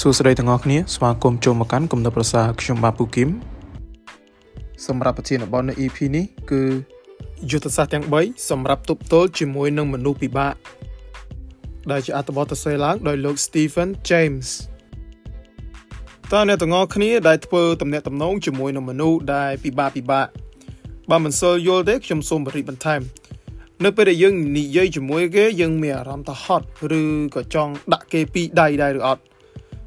សួស្តីទាំងអស់គ្នាស្វាគមន៍ចូលមកកាន់គំនិតប្រសាខ្ញុំបាទពូគឹមសម្រាប់ប្រធានបទនៅ EP នេះគឺយុទ្ធសាស្ត្រទាំង3សម្រាប់ទប់ទល់ជាមួយនឹងមនុស្សពិបាកដែលជាអត្ថបទសរសេរឡើងដោយលោក Stephen James តើអ្នកទាំងអស់គ្នាដែលធ្វើតំណែងតំណងជាមួយនឹងមនុស្សដែលពិបាកពិបាកបើមិនសូវយល់ទេខ្ញុំសូមបរិបន្ថែមនៅពេលដែលយើងនិយាយជាមួយគេយើងមានអារម្មណ៍ថាហត់ឬក៏ចង់ដាក់គេពីដៃដែរឬអត់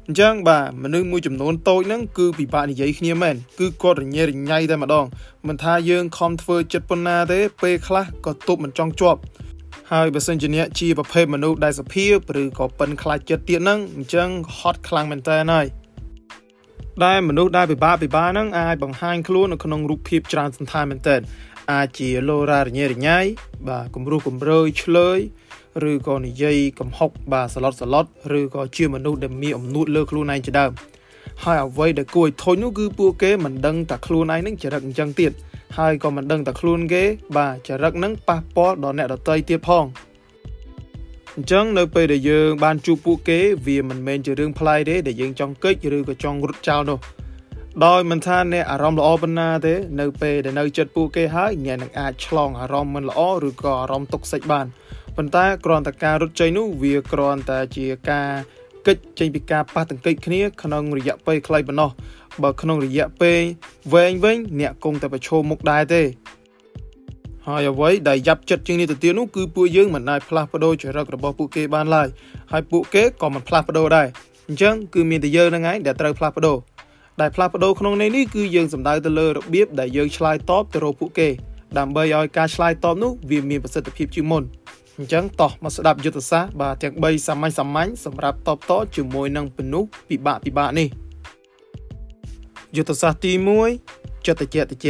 អញ្ចឹងបាទមនុស្សមួយចំនួនតូចហ្នឹងគឺពិបាកនិយាយគ្នាមែនគឺគាត់រញ៉េរញ៉ៃតែម្ដងមិនថាយើងខំធ្វើចិត្តប៉ុណ្ណាទេពេលខ្លះក៏ទប់មិនចង់ជាប់ហើយបើសិនជាអ្នកជាប្រភេទមនុស្សដែលសភាពឬក៏ប៉ិនខ្លាចចិត្តទៀតហ្នឹងអញ្ចឹងហត់ខ្លាំងមែនតើហើយដែលមនុស្សដែលពិបាកពិបាកហ្នឹងអាចបង្ហាញខ្លួននៅក្នុងរូបភាពច្រើនសន្តានមែនតើអាចជាឡូរ៉ារញ៉េរញ៉ៃបាទគំរោះគំរើយឆ្លើយ ឬក៏និយាយកំហុកបាទសឡុតសឡុតឬក៏ជាមនុស្សដែលមានអំនួតលើខ្លួនឯងជាដើមហើយអ្វីដែលគួរឲ្យធុញនោះគឺពួកគេមិនដឹងតែខ្លួនឯងនឹងចរិតអញ្ចឹងទៀតហើយក៏មិនដឹងតែខ្លួនគេ បាទចរិតនឹងប៉ះពាល់ដល់អ្នកដទៃទៀតផងអញ្ចឹងនៅពេលដែលយើងបានជួបពួកគេ វាមិនមែនជារឿងប្លែកទេដែលយើងចង់កិច្ចឬក៏ចង់រត់ចោលនោះដោយមិនថាអ្នកអារម្មណ៍ល្អប៉ុណ្ណាទេ នៅពេលដែលនៅចិត្តពួកគេហើយអ្នកនឹងអាចឆ្លងអារម្មណ៍មិនល្អឬក៏អារម្មណ៍ទុក្ខសិចបាន ប៉ុន្តែគ្រាន់តែការរត់ចេញនោះវាគ្រាន់តែជាការកិច្ចចេញពីការប៉ះទង្គិចគ្នាក្នុងរយៈពេលខ្លីប៉ុណ្ណោះបើក្នុងរយៈពេលវែងវិញអ្នកគង់តែប្រឈមមុខដែរទេហើយអ្វីដែលយ៉ាប់ចិត្តជាងនេះទៅទៀតនោះគឺពួកយើងមិនអាចផ្លាស់ប្ដូរចរិតរបស់ពួកគេបានឡើយហើយពួកគេក៏មិនផ្លាស់ប្ដូរដែរអញ្ចឹងគឺមានតែយើងហ្នឹងឯងដែលត្រូវផ្លាស់ប្ដូរដែលផ្លាស់ប្ដូរក្នុងន័យនេះគឺយើងសំដៅទៅលើរបៀបដែលយើងឆ្លើយតបទៅរកពួកគេដើម្បីឲ្យការឆ្លើយតបនោះវាមានប្រសិទ្ធភាពជាងមុន អញ្ចឹងតោះមកស្ដាប់យុទ្ធសាស្ត្របាទទាំង3សាមញ្ញសាមញ្ញសម្រាប់តបតជាមួយនឹងពនុពិបាកពិបាកនេះយុទ្ធសាស្ត្រទី1ចិត្តតិចតិច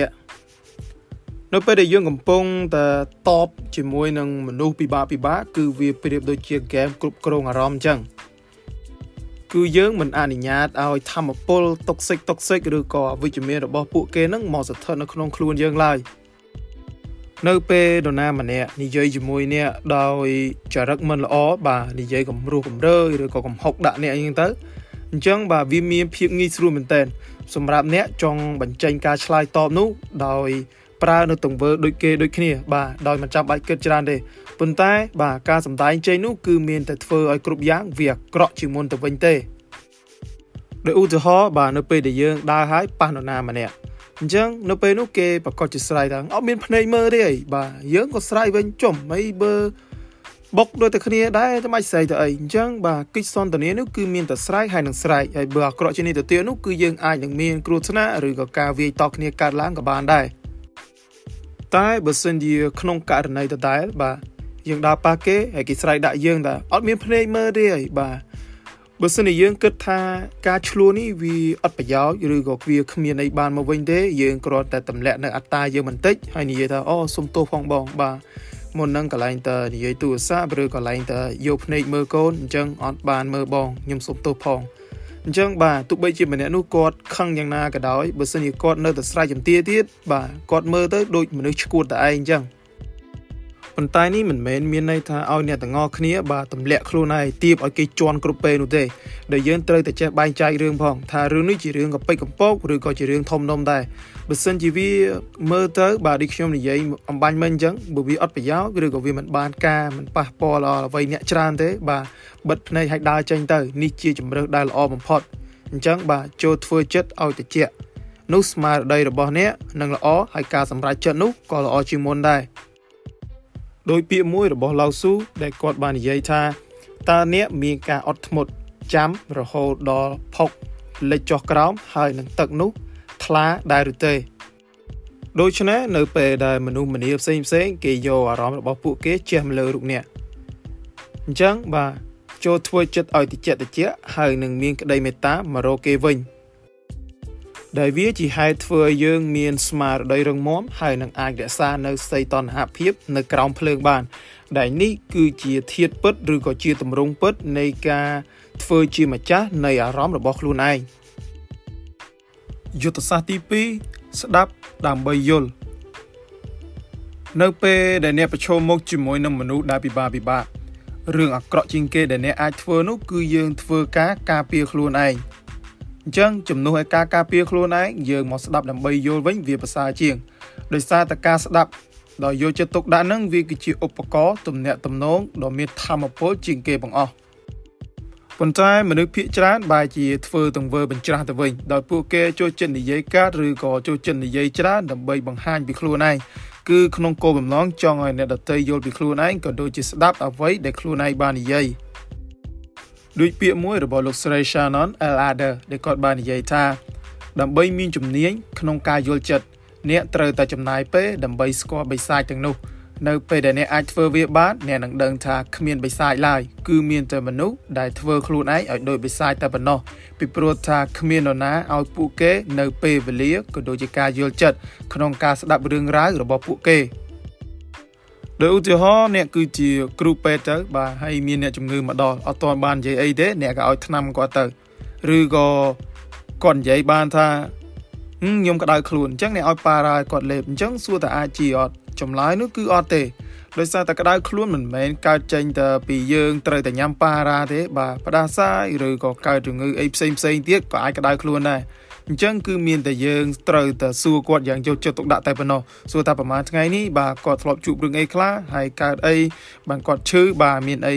នៅពេលដែលយើងកំពុងតែតបជាមួយនឹងមនុស្សពិបាកពិបាកគឺវាប្រៀបដូចជាហ្គេមគ្រប់គ្រងអារម្មណ៍អញ្ចឹងគឺយើងមិនអនុញ្ញាតឲ្យធម្មពលតុកសិកតុកសិកឬក៏អវិជ្ជមានរបស់ពួកគេនឹងមកស្ថិតនៅក្នុងខ្លួនយើងឡើយ នៅពេលនរណាម្នាក់និយាយជាមួយអ្នកដោយចរិតមិនល្អបាទនិយាយកំរោះកំរើយឬក៏កំហុកដាក់អ្នកអីចឹងទៅអញ្ចឹងបាទវាមានភាពងាយស្រួលមែនតើសម្រាប់អ្នកចង់បញ្ចេញការឆ្លើយតបនោះដោយប្រើនៅទង្វើដូចគេដូចគ្នាបាទដោយមិនចាំបាច់គិតច្រើនទេប៉ុន្តែ បាទការសម្ដែងចេញនោះគឺមានតែធ្វើឲ្យគ្រប់យ៉ាងវាអាក្រក់ជាងមុនទៅវិញទេដោយឧទាហរណ៍បាទនៅពេលដែលយើងដើរហើយប៉ះនរណាម្នាក់ អញ្ចឹងនៅពេលនោះគេប្រកាសជាស្រ័យថាអត់មានភ្នែកមើលទេអីបាទយើងក៏ស្រ័យវិញចំអីបើបុកដូចតែគ្នាដែរតែមិនស្រ័យទៅអីអញ្ចឹងបាទកិច្ចសន្ទនានោះគឺមានតែស្រ័យហើយនឹងស្រ័យហើយបើអាក្រក់ជាងនេះទៅទៀតនោះគឺយើងអាចនឹងមានគ្រោះថ្នាក់ឬក៏ការវាយតគ្នាកើតឡើងក៏បានដែរតែបើសិនជាក្នុងករណីដដែលបាទយើងដើរប៉ះគេហើយគេស្រ័យដាក់យើងថាអត់មានភ្នែកមើលទេអីបាទ បើសិនជាយើងគិតថាការឆ្លោះនេះវាអត់ប្រយោជន៍ឬក៏វាគ្មានអីបានមកវិញទេយើងគ្រាន់តែទម្លាក់នៅអត្តាយើងបន្តិចហើយនិយាយថាអូសុំទោសផងបងបាទមុននឹងកន្លែងតើនិយាយទូរស័ព្ទឬកន្លែងតើយកភ្នែកមើលកូនអញ្ចឹងអត់បានមើលបងខ្ញុំសុំទោសផងអញ្ចឹងបាទទោះបីជាម្នាក់នោះគាត់ខឹងយ៉ាងណាក៏ដោយបើសិនជាគាត់នៅតែស្រែកជំទាទៀតបាទគាត់មើលទៅដូចមនុស្សឈួតតែឯងអញ្ចឹង ប៉ុន្តែនេះមិនមែនមានន័យថាឲ្យអ្នកទាំងអស់គ្នាបាទទម្លាក់ខ្លួនឯងទៀបឲ្យគេជន់គ្រប់ពេលនោះទេដែលយើងត្រូវតែចេះបែងចែករឿងផងថារឿងនេះជារឿងកប៉ិចកំពកឬក៏ជារឿងធំដុំដែរបើសិនជាវាមើលទៅបាទដូចខ្ញុំនិយាយអំបញ្ញមិញអញ្ចឹងបើវាអត់ប្រយោជន៍ឬក៏វាមិនបានការមិនប៉ះពាល់ដល់អ្វីអ្នកច្រើនទេ បាទបិទភ្នែកឲ្យដើរចេញទៅនេះជាជំរើសដែលល្អបំផុតអញ្ចឹងបាទចូលធ្វើចិត្តឲ្យតិចនោះស្មារតីរបស់អ្នកនឹងល្អហើយការសម្រេចចិត្តនោះក៏ល្អជាងមុនដែរ ដោយពាក្យមួយរបស់ឡាវស៊ូដែលគាត់បាននិយាយថាតើអ្នកមានការអត់ធ្មត់ចាំរហូតដល់ផុកលិចចុះក្រោមហើយនឹងទឹកនោះថ្លាដែរឬទេដូច្នេះនៅពេលដែលមនុស្សម្នាផ្សេងផ្សេងគេយកអារម្មណ៍របស់ពួកគេជះមកលើរូបអ្នកអញ្ចឹងបាទចូលធ្វើចិត្តឲ្យតិចតិចហើយនឹងមានក្តីមេត្តាមករកគេវិញ ដែលវាជាហេតុធ្វើឲ្យយើងមានស្មារតីរឹងមាំហើយនឹងអាចរក្សានៅសីតណ្ហភាពនៅក្រោមភ្លើងបាន ដែលនេះគឺជាធាតពិតឬក៏ជាទម្រង់ពិតនៃការធ្វើជាម្ចាស់នៃអារម្មណ៍របស់ខ្លួនឯងយុទ្ធសាស្ត្រទី2ស្ដាប់ដើម្បីយល់នៅពេលដែលអ្នកប្រឈមមុខជាមួយនឹងមនុស្សដែលពិបាកពិបាករឿងអាក្រក់ជាងគេដែលអ្នកអាចធ្វើនោះគឺយើងធ្វើការការពារខ្លួនឯង អញ្ចឹងជំនួសឲ្យការការពារខ្លួនឯងយើងមកស្ដាប់ដើម្បីយល់វិញវាប្រសើរជាងដោយសារតែការស្ដាប់ដោយយកចិត្តទុកដាក់ហ្នឹងវាគឺជាឧបករណ៍ទំនាក់ទំនងដ៏មានធម៌ពលជាងគេបង្អស់ប៉ុន្តែមនុស្សភាគច្រើនបែរជាធ្វើទង្វើបញ្ច្រាស់ទៅវិញដោយពួកគេចូលចិត្តនិយាយកាត់ឬក៏ចូលចិត្តនិយាយច្រើនដើម្បីបង្ហាញពីខ្លួនឯងគឺក្នុងគោលបំណងចង់ឲ្យអ្នកដទៃយល់ពីខ្លួនឯងក៏ដូចជាស្ដាប់អ្វីដែលខ្លួនឯងបាននិយាយ ដូចពាក្យមួយរបស់លោកស្រី Shannon L. Adder ដែលគាត់បាននិយាយថា ដើម្បីមានជំនាញក្នុងការយល់ចិត្តអ្នកត្រូវតែចំណាយពេលដើម្បីស្គាល់បិសាចទាំងនោះ នៅពេលដែលអ្នកអាចធ្វើវាបានអ្នកនឹងដឹងថាគ្មានបិសាចឡើយគឺមានតែមនុស្សដែលធ្វើខ្លួនឯងឲ្យដូចបិសាចតែប៉ុណ្ណោះពីព្រោះថាគ្មាននរណាឲ្យពួកគេនៅពេលវេលាក៏ដូចជាការយល់ចិត្តក្នុងការស្ដាប់រឿងរ៉ាវរបស់ពួកគេ ដោយឧទាហរណ៍អ្នកគឺជាគ្រូពេទ្យទៅបាទហើយមានអ្នកជំងឺមកដល់អត់ទាន់បាននិយាយអីទេអ្នកក៏ឲ្យថ្នាំគាត់ទៅឬក៏គាត់និយាយបានថាខ្ញុំក្តៅខ្លួនអញ្ចឹងអ្នកឲ្យប៉ារ៉ាគាត់លេបអញ្ចឹងសួរតើអាចជាអត់ចម្លើយនោះគឺអត់ទេដោយសារតែក្តៅខ្លួនមិនមែនកើតចេញតែពីយើងត្រូវតែញ៉ាំប៉ារ៉ាទេបាទផ្ដាសាយឬក៏កើតជំងឺអីផ្សេងផ្សេងទៀតក៏អាចក្តៅខ្លួនដែរ អញ្ចឹងគឺមានតែយើងត្រូវតែសួរគាត់យ៉ាងយកចិត្តទុកដាក់តែប៉ុណ្ណោះសួរថាប្រហែលថ្ងៃនេះបាទគាត់ធ្លាប់ជួបរឿងអីខ្លះហើយកើតអីបាទគាត់ឈឺបាទមានអី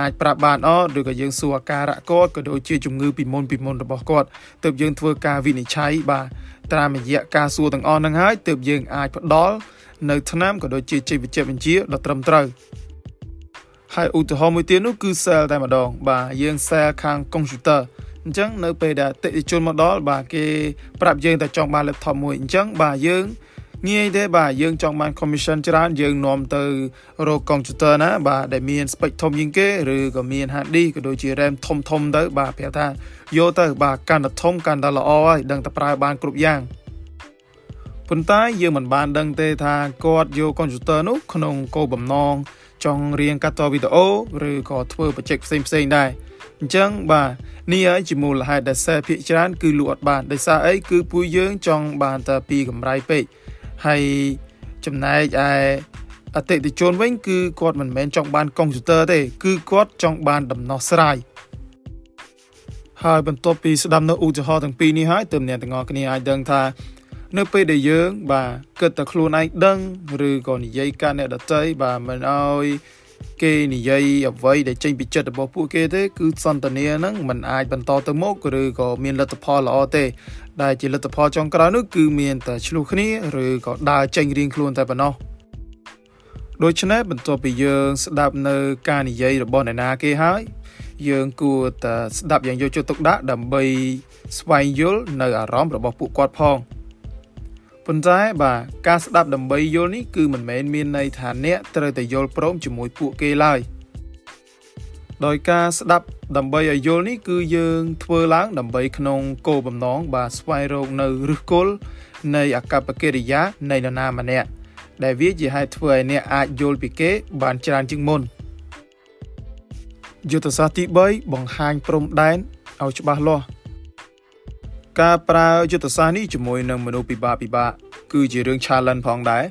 អាចប្រាប់បានអត់ឬក៏យើងសួរអាការៈគាត់ក៏ដូចជាជំងឺពីមុនពីមុនរបស់គាត់ទើបយើងធ្វើការវិនិច្ឆ័យបាទតាមរយៈការសួរទាំងអស់ហ្នឹងហើយទើបយើងអាចផ្ដល់នៅថ្នាំក៏ដូចជាជីវវិទ្យាដ៏ត្រឹមត្រូវហើយឧទាហរណ៍មួយទៀតនោះគឺ cell តែម្ដង បាទយើង cell ខាង computer អញ្ចឹងនៅពេលដែលអតិថិជនមកដល់បាទគេប្រាប់យើងតែចង់បាន laptop មួយអញ្ចឹងបាទយើងងាយទេបាទយើងចង់បាន commission ច្រើនយើងនាំទៅរក computer ណាបាទដែលមាន spec ធំជាងគេឬក៏មាន hard disk ក៏ដូចជា RAM ធំធំទៅបាទប្រាប់ថាយកទៅបាទកាន់តែធំកាន់តែល្អហើយដឹងតែប្រើបានគ្រប់យ៉ាងប៉ុន្តែយើងមិនបានដឹងទេថាគាត់យក computer នោះក្នុងគោលបំណងចង់រៀនកាត់តវីដេអូឬក៏ធ្វើ project ផ្សេងផ្សេងដែរ អញ្ចឹងបាទនេះហើយជាមូលហេតុដែលសេភាគច្រើន គឺលក់អត់បានដោយសារអីគឺពួកយើងចង់បានតែពីកម្រៃពេកហើយចំណែកឯអតិថិជនវិញគឺគាត់មិនមែនចង់បានកុំព្យូទ័រទេ គឺគាត់ចង់បានដំណោះស្រាយហើយបន្ទាប់ពីស្ដាប់នៅឧទាហរណ៍ទាំងពីរនេះហើយទើបអ្នកទាំងអស់គ្នាអាចដឹងថា នៅពេលដែលយើង បាទគិតតែខ្លួនឯងដឹង ឬក៏និយាយការអ្នកដតីបាទមិនអោយ គេនិយាយអ្វីដែលចេញពីចិត្តរបស់ពួកគេទេគឺសន្តានាហ្នឹងมันអាចបន្តទៅមុខឬក៏មានលទ្ធផលល្អទេដែលជាលទ្ធផលចុងក្រោយនោះគឺមានតែឆ្លោះគ្នាឬក៏ដើរចេញរៀងខ្លួនតែប៉ុណ្ណោះដូច្នេះបន្ទាប់ពីយើងស្ដាប់នៅការនិយាយរបស់អ្នកណាគេហើយ យើងគួរតែស្ដាប់យ៉ាងយកចិត្តទុកដាក់ដើម្បីស្វែងយល់នៅអារម្មណ៍របស់ពួកគាត់ផង ប៉ុន្តែបាទការស្ដាប់ដើម្បីយល់នេះគឺមិនមែនមានន័យថាអ្នកត្រូវតែយល់ព្រមជាមួយពួកគេឡើយដោយការស្ដាប់ដើម្បីឲ្យយល់នេះគឺយើងធ្វើឡើងដើម្បីក្នុងគោលបំណងបាទស្វែងរកនៅឫសគល់នៃអកប្បកិរិយានៃនរណាម្នាក់ដែលវាជាហេតុធ្វើឲ្យអ្នកអាចយល់ពីគេបានច្រើនជាងមុនយុទ្ធសាស្ត្រទី3បង្ហាញព្រំដែនឲ្យច្បាស់លាស់ ការប្រើយុទ្ធសាស្ត្រនេះជាមួយនឹងមនុស្សពិបាកពិបាកគឺជារឿង challenge ផងដែរ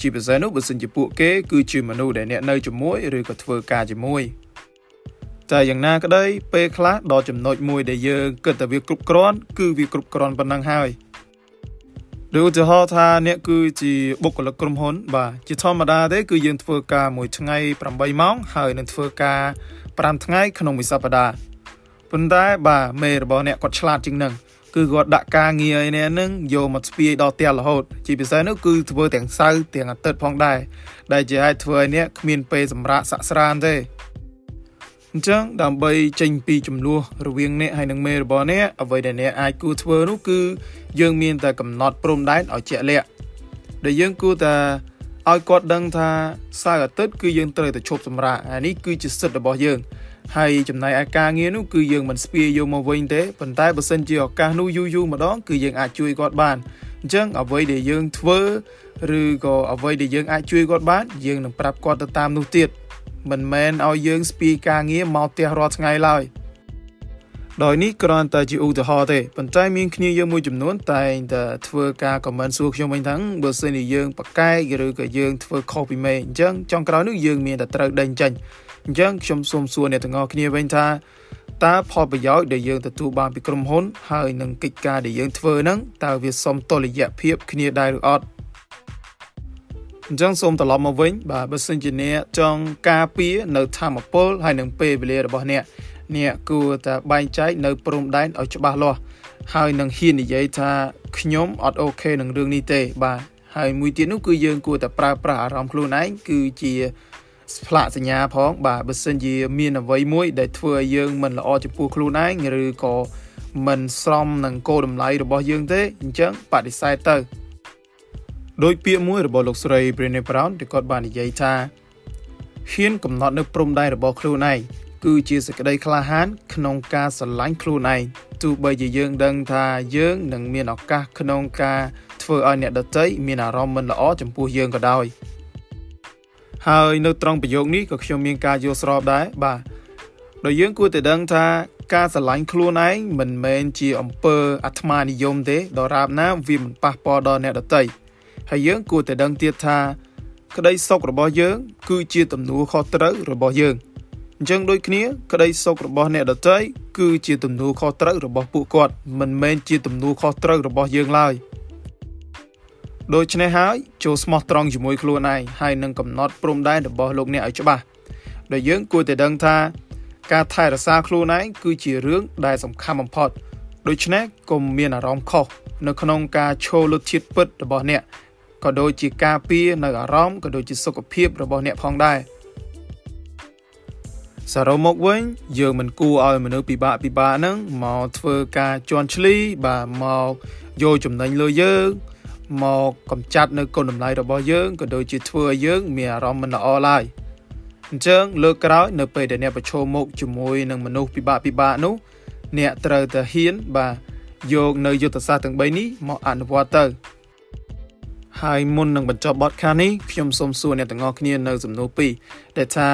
ជាពិសេសនោះបើសិនជាពួកគេគឺជាមនុស្សដែលអ្នកនៅជាមួយឬក៏ធ្វើការជាមួយតែយ៉ាងណាក្តីពេលខ្លះដល់ចំណុចមួយដែលយើងគិតថាវាគ្រប់គ្រាន់គឺវាគ្រប់គ្រាន់ប៉ុណ្ណឹងហើយឬឧទាហរណ៍ថាអ្នកគឺជាបុគ្គលិកក្រុមហ៊ុន បាទជាធម្មតាទេគឺយើងធ្វើការមួយថ្ងៃ8ម៉ោងហើយនឹងធ្វើការ5ថ្ងៃក្នុងមួយសប្តាហ៍ប៉ុន្តែបាទមេរបស់អ្នកគាត់ឆ្លាតជាងនឹង គឺគាត់ដាក់ការងារឯនេះនឹងយកមកស្ពាយដល់ផ្ទះរហូត ជាពិសេសនោះគឺធ្វើទាំងសៅរ៍ទាំងអាទិត្យផងដែរដែលជាអាចធ្វើឲ្យអ្នកគ្មានពេលសម្រាប់សាក់ស្រានទេអញ្ចឹងដើម្បីចេញពីចំនួនរវាងអ្នកហើយនិងមេរបស់អ្នកអ្វីដែលអ្នកអាចគួរធ្វើនោះគឺយើងមានតែកំណត់ព្រំដែនឲ្យជាក់លាក់ដែលយើងគួរតែ ឲ្យគាត់ដឹងថាសៅរ៍អាទិត្យគឺយើងត្រូវតែឈប់សម្រាកអានេះគឺជាសិទ្ធិរបស់យើងហើយចំណែកឯការងារនោះគឺយើងមិនស្ពាយយកមកវិញទេប៉ុន្តែបើសិនជាឱកាសនោះយូរយូរម្ដងគឺយើងអាចជួយគាត់បានអញ្ចឹងអ្វីដែលយើងធ្វើឬក៏អ្វីដែលយើងអាចជួយគាត់បានយើងនឹងប្រាប់គាត់ទៅតាមនោះទៀតមិនមែនឲ្យយើងស្ពាយការងារមកផ្ទះរាល់ថ្ងៃឡើយ ដោយនេះគ្រាន់តែជាឧទាហរណ៍ទេប៉ុន្តែមានគ្នាយើងមួយចំនួនតែងតែធ្វើការ comment សួរខ្ញុំវិញថាបើសិនជាយើងប្រកែកឬក៏យើងធ្វើខុសពីមេអញ្ចឹងចុងក្រោយនោះយើងមានតែត្រូវដេញចេញអអញ្ចឹងខ្ញុំសូមសួរអ្នកទាំងអស់គ្នាវិញថាតើផលប្រយោជន៍ដែលយើងទទួលបានពីក្រុមហ៊ុន ហើយនឹងកិច្ចការដែលយើងធ្វើហ្នឹងតើវាសមតុល្យភាពគ្នាដែរឬអត់អញ្ចឹងសូមត្រឡប់មកវិញបាទបើសិនជាអ្នកចង់ការពារនៅធម្មពលហើយនឹងពេលវេលារបស់អ្នក អ្នកគួរតែបែងចែកនៅព្រំដែនឲ្យច្បាស់លាស់ហើយនឹងហ៊ាននិយាយថាខ្ញុំអត់អូខេនឹងរឿងនេះទេបាទហើយមួយទៀតនោះគឺយើងគួរតែប្រើប្រាស់អារម្មណ៍ខ្លួនឯងគឺជាផ្លាកសញ្ញាផងបាទបើសិនជាមានអ្វីមួយដែលធ្វើឲ្យយើងមិនល្អចំពោះខ្លួនឯងឬក៏មិនសមនឹងគោលតម្លៃរបស់យើងទេអញ្ចឹងបដិសេធទៅដោយពាក្យមួយរបស់លោកស្រី Brené Brown ដែលគាត់បាននិយាយថាហ៊ានកំណត់នៅព្រំដែនរបស់ខ្លួនឯង គឺជាសេចក្តីក្លាហាន ក្នុងការស្រឡាញ់ខ្លួនឯងទោះបីជាយើងដឹងថាយើងនឹងមានឱកាសក្នុងការធ្វើឲ្យអ្នកដទៃមានអារម្មណ៍មិនល្អចំពោះយើងក៏ដោយហើយនៅត្រង់ប្រយោគនេះក៏ខ្ញុំមានការយល់ស្របដែរបាទដោយយើងគួរតែដឹងថាការស្រឡាញ់ខ្លួនឯងមិនមែនជាអំពើអាត្មានិយមទេដរាបណាវាមិនប៉ះពាល់ដល់អ្នកដទៃហើយយើងគួរតែដឹងទៀតថា ក្តីសុខរបស់យើង គឺជាទំនួលខុសត្រូវរបស់យើង អញ្ចឹងដូចគ្នាក្តីសុខរបស់អ្នកដទៃគឺជាទំនួលខុសត្រូវរបស់ពួកគាត់មិនមែនជាទំនួលខុសត្រូវរបស់យើងឡើយដូច្នេះហើយចូលស្មោះត្រង់ជាមួយខ្លួនឯងហើយនឹងកំណត់ព្រំដែនរបស់លោកអ្នកឲ្យច្បាស់ដែលយើងគួរតែដឹងថាការថែរក្សាខ្លួនឯងគឺជារឿងដែលសំខាន់បំផុតដូច្នេះកុំមានអារម្មណ៍ខុសនៅក្នុងការឈរលុតជាតិពិតរបស់អ្នកក៏ដូចជាការពារនៅអារម្មណ៍ក៏ដូចជាសុខភាពរបស់អ្នកផងដែរ សរុបមកវិញយើងមិនគួរឲ្យមនុស្សពិបាកពិបាកហ្នឹងមកធ្វើការជន់ឈ្លីបាទមកយកចំណេញលើយើងមកកំចាត់នៅគុណតម្លៃរបស់យើងក៏ដូចជាធ្វើឲ្យយើងមានអារម្មណ៍មិនល្អឡើយអញ្ចឹងលើកក្រោយនៅពេលដែលអ្នកប្រឈមមុខជាមួយនឹងមនុស្សពិបាកពិបាកនោះ អ្នកត្រូវតែហ៊ានបាទយកនៅយុទ្ធសាស្ត្រទាំង3នេះមកអនុវត្តទៅហើយមុននឹងបញ្ចប់បទខានេះខ្ញុំសូមសួរអ្នកទាំងអស់គ្នានៅសំណួរ2ដែលថា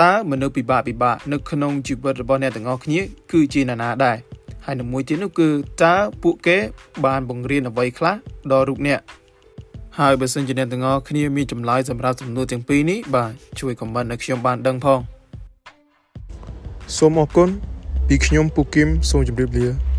តើមនុស្សពិបាកពិបាកនៅក្នុងជីវិតរបស់អ្នកទាំងអស់គ្នាគឺជានរណាដែរហើយនៅមួយទៀតនោះគឺតើពួកគេ បានបង្រៀនអ្វីខ្លះដល់រូបអ្នកហើយបើសិនជាអ្នកទាំងអស់គ្នាមានចម្លើយសម្រាប់សំណួរទាំងពីរនេះបាទជួយខមមិនឲ្យខ្ញុំបានដឹងផងសូមអរគុណពីខ្ញុំពូគឹមសូមជម្រាបលា